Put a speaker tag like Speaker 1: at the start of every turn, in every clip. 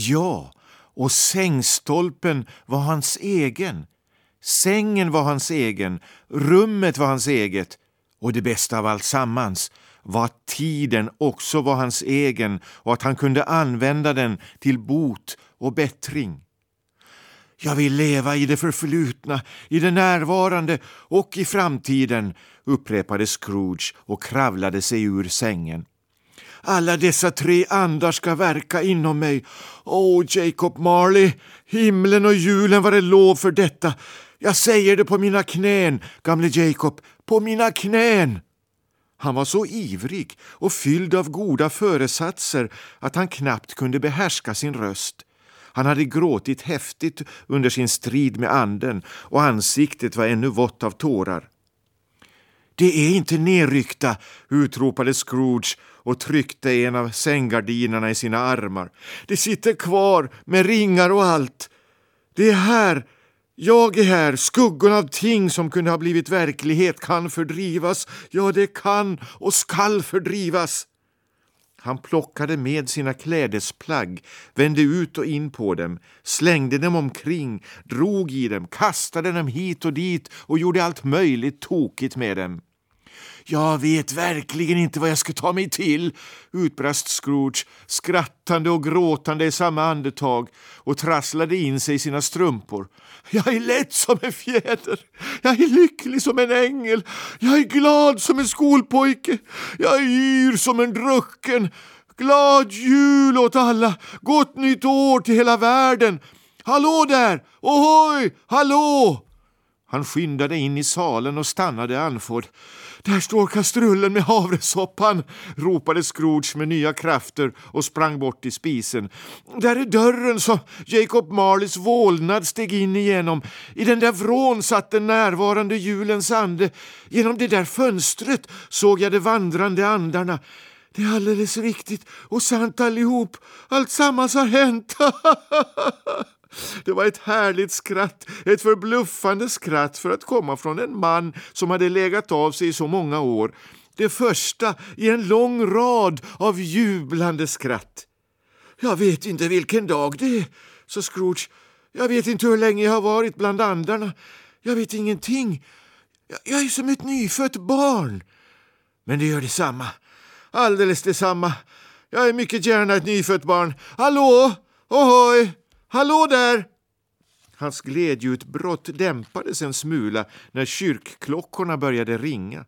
Speaker 1: Ja, och sängstolpen var hans egen. Sängen var hans egen, rummet var hans eget och det bästa av allt sammans var att tiden också var hans egen och att han kunde använda den till bot och bättring. Jag vill leva i det förflutna, i det närvarande och i framtiden, upprepade Scrooge och kravlade sig ur sängen. Alla dessa tre andar ska verka inom mig. Åh, Jacob Marley, himlen och julen var det lov för detta. Jag säger det på mina knän, gamle Jacob, på mina knän. Han var så ivrig och fylld av goda föresatser att han knappt kunde behärska sin röst. Han hade gråtit häftigt under sin strid med anden och ansiktet var ännu vått av tårar. Det är inte nerryckta, utropade Scrooge och tryckte en av sänggardinerna i sina armar. Det sitter kvar med ringar och allt. Det är här, jag är här, skuggorna av ting som kunde ha blivit verklighet kan fördrivas. Ja, det kan och skall fördrivas. Han plockade med sina klädesplagg, vände ut och in på dem, slängde dem omkring, drog i dem, kastade dem hit och dit och gjorde allt möjligt tokigt med dem. Jag vet verkligen inte vad jag ska ta mig till, utbrast Scrooge, skrattande och gråtande i samma andetag och trasslade in sig i sina strumpor. Jag är lätt som en fjäder, jag är lycklig som en ängel, jag är glad som en skolpojke, jag är yr som en drucken. Glad jul åt alla, gott nytt år till hela världen. Hallå där! Ohoj! Hallå! Han skyndade in i salen och stannade andfådd. Där står kastrullen med havresoppan, ropade Scrooge med nya krafter och sprang bort till spisen. Där är dörren som Jacob Marleys vålnad steg in igenom. I den där vrån satt den närvarande julens ande. Genom det där fönstret såg jag de vandrande andarna. Det är alldeles riktigt och sant allihop. Allt sammans har hänt. Det var ett härligt skratt, ett förbluffande skratt för att komma från en man som hade legat av sig i så många år. Det första i en lång rad av jublande skratt. Jag vet inte vilken dag det är, sa Scrooge. Jag vet inte hur länge jag har varit bland andarna. Jag vet ingenting. Jag är som ett nyfött barn. Men det gör detsamma. Alldeles detsamma. Jag är mycket gärna ett nyfött barn. Hallå! Ohoj! Hallå där! Hans glädjeutbrott dämpades en smula när kyrkklockorna började ringa.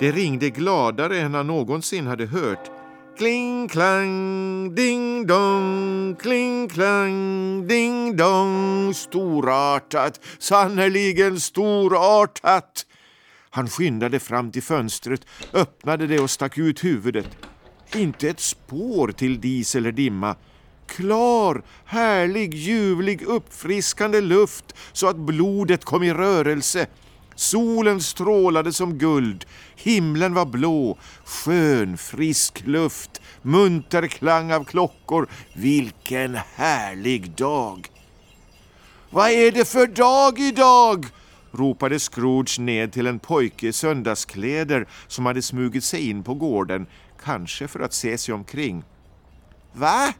Speaker 1: Det ringde gladare än han någonsin hade hört. Kling klang, ding dong, kling klang, ding dong. Storartat, sannerligen storartat. Han skyndade fram till fönstret, öppnade det och stack ut huvudet. Inte ett spår till dis eller dimma klar, härlig, ljuvlig, uppfriskande luft så att blodet kom i rörelse. Solen strålade som guld, himlen var blå, skön, frisk luft, munter klang av klockor. Vilken härlig dag! Vad är det för dag idag? ropade Scrooge ned till en pojke i söndagskläder som hade smugit sig in på gården, kanske för att se sig omkring. Va?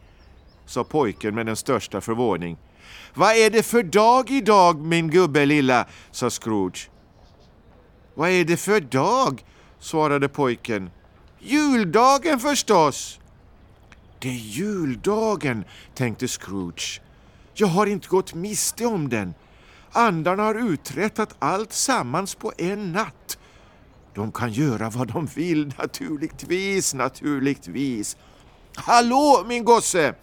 Speaker 1: Sa pojken med den största förvåning. Vad är det för dag idag, min gubbe lilla? sa Scrooge. Vad är det för dag? svarade pojken. Juldagen förstås. Det är juldagen, tänkte Scrooge. Jag har inte gått miste om den. Andarna har uträttat allt sammans på en natt. De kan göra vad de vill, naturligtvis, naturligtvis. Hallå, min gosse!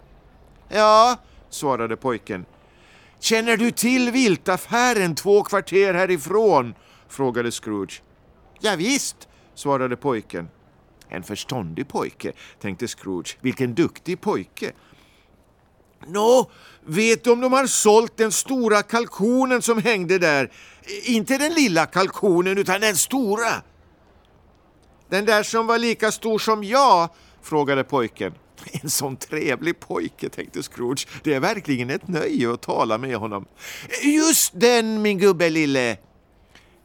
Speaker 1: Ja, svarade pojken. Känner du till viltaffären två kvarter härifrån? frågade Scrooge. Ja, visst, svarade pojken. En förståndig pojke, tänkte Scrooge. Vilken duktig pojke. Nå, vet du om de har sålt den stora kalkonen som hängde där? Inte den lilla kalkonen, utan den stora. Den där som var lika stor som jag? frågade pojken. En sån trevlig pojke, tänkte Scrooge. Det är verkligen ett nöje att tala med honom. Just den, min gubbe lille.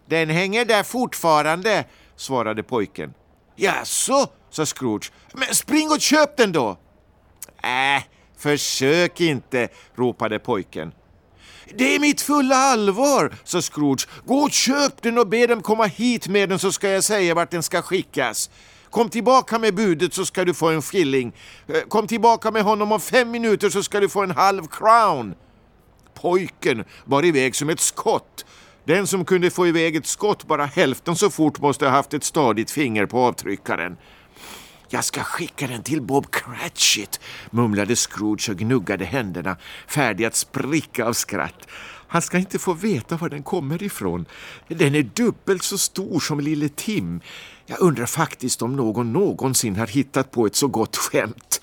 Speaker 1: Den hänger där fortfarande, svarade pojken. Jaså, sa Scrooge. Men spring och köp den då. Äh, Försök inte, ropade pojken. Det är mitt fulla allvar, sa Scrooge. Gå och köp den och be dem komma hit med den så ska jag säga vart den ska skickas. Kom tillbaka med budet så ska du få en skilling. Eh, kom tillbaka med honom om fem minuter så ska du få en halv crown. Pojken bar iväg som ett skott. Den som kunde få iväg ett skott bara hälften så fort måste ha haft ett stadigt finger på avtryckaren. Jag ska skicka den till Bob Cratchit, mumlade Scrooge och gnuggade händerna, färdig att spricka av skratt. Han ska inte få veta var den kommer ifrån. Den är dubbelt så stor som lille Tim. Jag undrar faktiskt om någon någonsin har hittat på ett så gott skämt.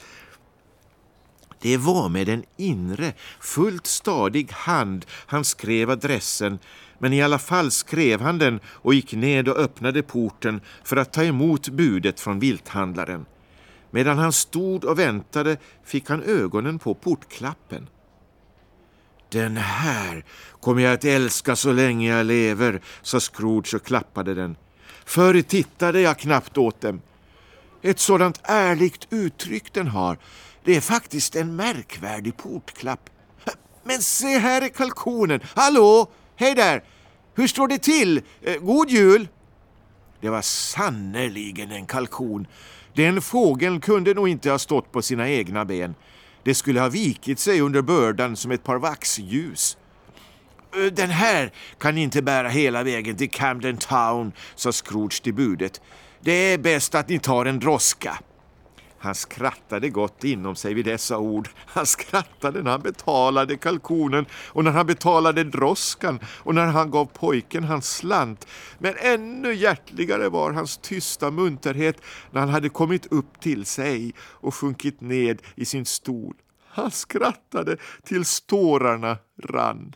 Speaker 1: Det var med en inre, fullt stadig hand han skrev adressen men i alla fall skrev han den och gick ned och öppnade porten för att ta emot budet från vilthandlaren. Medan han stod och väntade fick han ögonen på portklappen. Den här kommer jag att älska så länge jag lever, sa Scrooge och klappade den. Förr tittade jag knappt åt dem. Ett sådant ärligt uttryck den har. Det är faktiskt en märkvärdig portklapp. Men se här är kalkonen. Hallå, hej där! Hur står det till? Eh, god jul! Det var sannerligen en kalkon. Den fågeln kunde nog inte ha stått på sina egna ben. Det skulle ha vikit sig under bördan som ett par vaxljus. Den här kan inte bära hela vägen till Camden Town, sa Scrooge till budet. Det är bäst att ni tar en droska. Han skrattade gott inom sig vid dessa ord. Han skrattade när han betalade kalkonen och när han betalade droskan och när han gav pojken hans slant. Men ännu hjärtligare var hans tysta munterhet när han hade kommit upp till sig och sjunkit ned i sin stol. Han skrattade tills tårarna rann.